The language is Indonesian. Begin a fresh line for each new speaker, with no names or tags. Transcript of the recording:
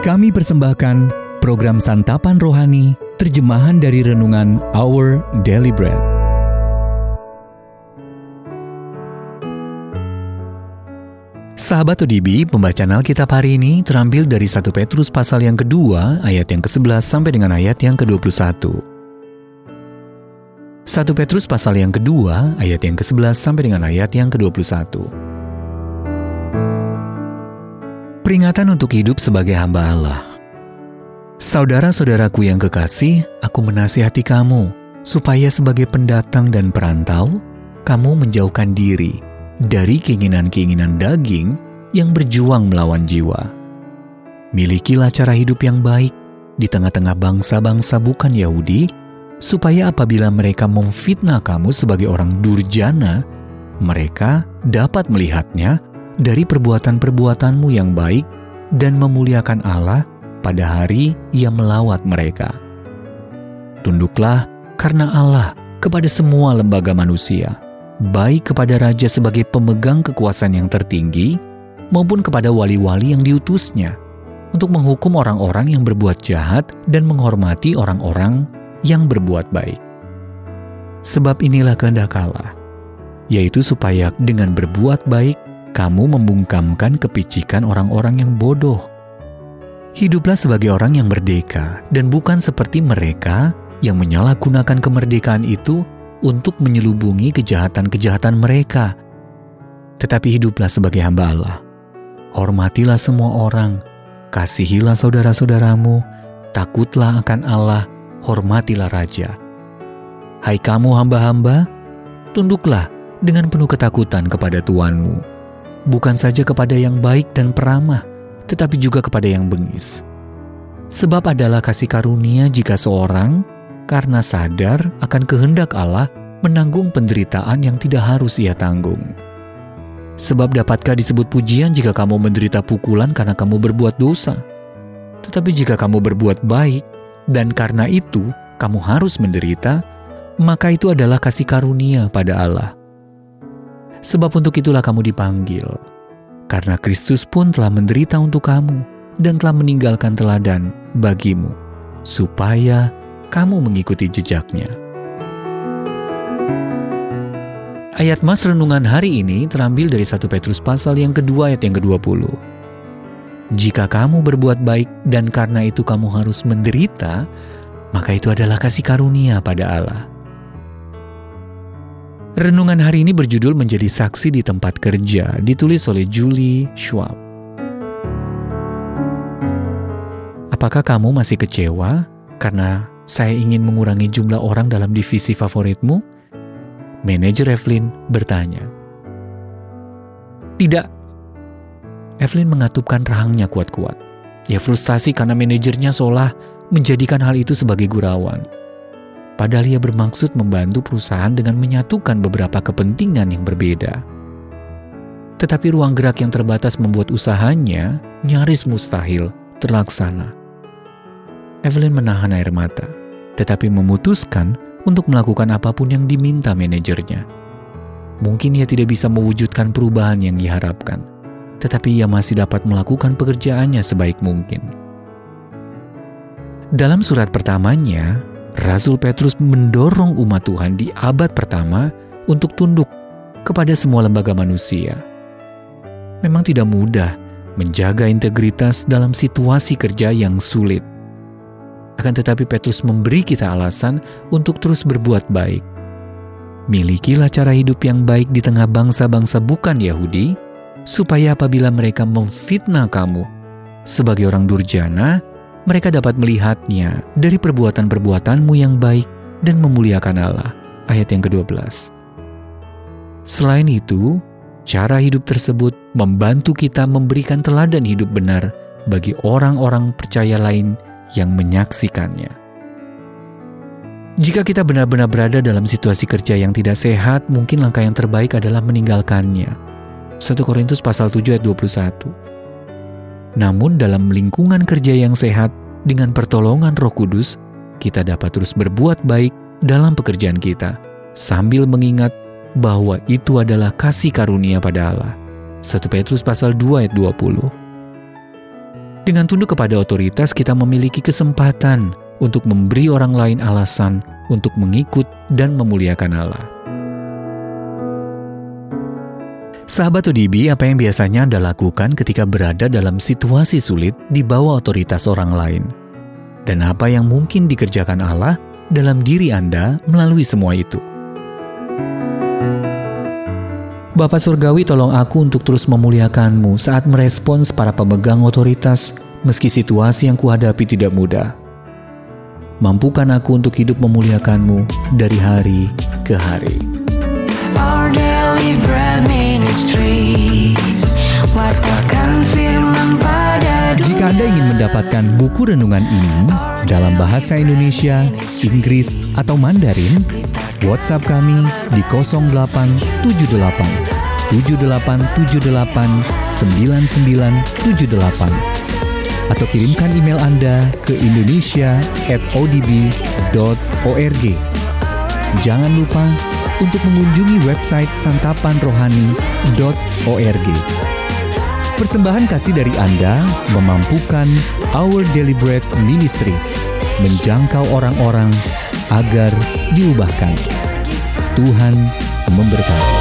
Kami persembahkan program Santapan Rohani, terjemahan dari Renungan Our Daily Bread. Sahabat ODB, pembacaan Alkitab hari ini terambil dari 1 Petrus pasal yang kedua, ayat yang ke-11 sampai dengan ayat yang ke-21. 1 Petrus pasal yang kedua, ayat yang ke-11 sampai dengan ayat yang ke-21. Peringatan untuk hidup sebagai hamba Allah. Saudara-saudaraku yang kekasih, aku menasihati kamu, supaya sebagai pendatang dan perantau, kamu menjauhkan diri dari keinginan-keinginan daging yang berjuang melawan jiwa. Milikilah cara hidup yang baik di tengah-tengah bangsa-bangsa bukan Yahudi, supaya apabila mereka memfitnah kamu sebagai orang durjana, mereka dapat melihatnya dari perbuatan-perbuatanmu yang baik dan memuliakan Allah pada hari Ia melawat mereka. Tunduklah karena Allah kepada semua lembaga manusia baik kepada raja sebagai pemegang kekuasaan yang tertinggi, maupun kepada wali-wali yang diutusnya, untuk menghukum orang-orang yang berbuat jahat dan menghormati orang-orang yang berbuat baik. Sebab inilah kehendak Allah, yaitu supaya dengan berbuat baik, kamu membungkamkan kepicikan orang-orang yang bodoh. Hiduplah sebagai orang yang merdeka, dan bukan seperti mereka yang menyalahgunakan kemerdekaan itu untuk menyelubungi kejahatan-kejahatan mereka. Tetapi hiduplah sebagai hamba Allah. Hormatilah semua orang, kasihilah saudara-saudaramu, takutlah akan Allah, hormatilah Raja. Hai kamu hamba-hamba, tunduklah dengan penuh ketakutan kepada Tuanmu, bukan saja kepada yang baik dan peramah, tetapi juga kepada yang bengis. Sebab adalah kasih karunia jika seorang karena sadar akan kehendak Allah menanggung penderitaan yang tidak harus ia tanggung. Sebab dapatkah disebut pujian jika kamu menderita pukulan karena kamu berbuat dosa? Tetapi jika kamu berbuat baik, dan karena itu kamu harus menderita, maka itu adalah kasih karunia pada Allah. Sebab untuk itulah kamu dipanggil, karena Kristus pun telah menderita untuk kamu dan telah meninggalkan teladan bagimu, supaya kamu mengikuti jejaknya. Ayat mas renungan hari ini terambil dari 1 Petrus pasal yang kedua ayat yang ke-20. Jika kamu berbuat baik dan karena itu kamu harus menderita, maka itu adalah kasih karunia pada Allah. Renungan hari ini berjudul Menjadi Saksi di Tempat Kerja, ditulis oleh Julie Schwab. Apakah kamu masih kecewa karena saya ingin mengurangi jumlah orang dalam divisi favoritmu? Manajer Evelyn bertanya. Tidak. Evelyn mengatupkan rahangnya kuat-kuat. Ia frustasi karena manajernya seolah menjadikan hal itu sebagai gurauan. Padahal ia bermaksud membantu perusahaan dengan menyatukan beberapa kepentingan yang berbeda. Tetapi ruang gerak yang terbatas membuat usahanya nyaris mustahil terlaksana. Evelyn menahan air mata tetapi memutuskan untuk melakukan apa pun yang diminta manajernya. Mungkin ia tidak bisa mewujudkan perubahan yang diharapkan, tetapi ia masih dapat melakukan pekerjaannya sebaik mungkin. Dalam surat pertamanya, Rasul Petrus mendorong umat Tuhan di abad pertama untuk tunduk kepada semua lembaga manusia. Memang tidak mudah menjaga integritas dalam situasi kerja yang sulit. Akan tetapi Petrus memberi kita alasan untuk terus berbuat baik. Milikilah cara hidup yang baik di tengah bangsa-bangsa bukan Yahudi, supaya apabila mereka memfitnah kamu sebagai orang durjana, mereka dapat melihatnya dari perbuatan-perbuatanmu yang baik dan memuliakan Allah. Ayat yang ke-12. Selain itu, cara hidup tersebut membantu kita memberikan teladan hidup benar bagi orang-orang percaya lain yang menyaksikannya. Jika kita benar-benar berada dalam situasi kerja yang tidak sehat, mungkin langkah yang terbaik adalah meninggalkannya. 1 Korintus pasal 7 ayat 21. Namun dalam lingkungan kerja yang sehat, dengan pertolongan roh kudus, kita dapat terus berbuat baik dalam pekerjaan kita, sambil mengingat bahwa itu adalah kasih karunia pada Allah. 1 Petrus pasal 2 ayat 20. Dengan tunduk kepada otoritas, kita memiliki kesempatan untuk memberi orang lain alasan untuk mengikut dan memuliakan Allah. Sahabat ODB, apa yang biasanya Anda lakukan ketika berada dalam situasi sulit di bawah otoritas orang lain? Dan apa yang mungkin dikerjakan Allah dalam diri Anda melalui semua itu? Bapak Surgawi tolong aku untuk terus memuliakanmu saat merespons para pemegang otoritas meski situasi yang kuhadapi tidak mudah. Mampukan aku untuk hidup memuliakanmu dari hari ke hari.
Our daily bread
Jika Anda ingin mendapatkan buku renungan ini dalam bahasa Indonesia, Inggris, atau Mandarin, WhatsApp kami di 0878 7878 9978 atau kirimkan email Anda ke indonesia@odb.org. Jangan lupa untuk mengunjungi website santapanrohani.org. Persembahan kasih dari Anda memampukan Our Deliberate Ministries menjangkau orang-orang agar diubahkan. Tuhan memberkati.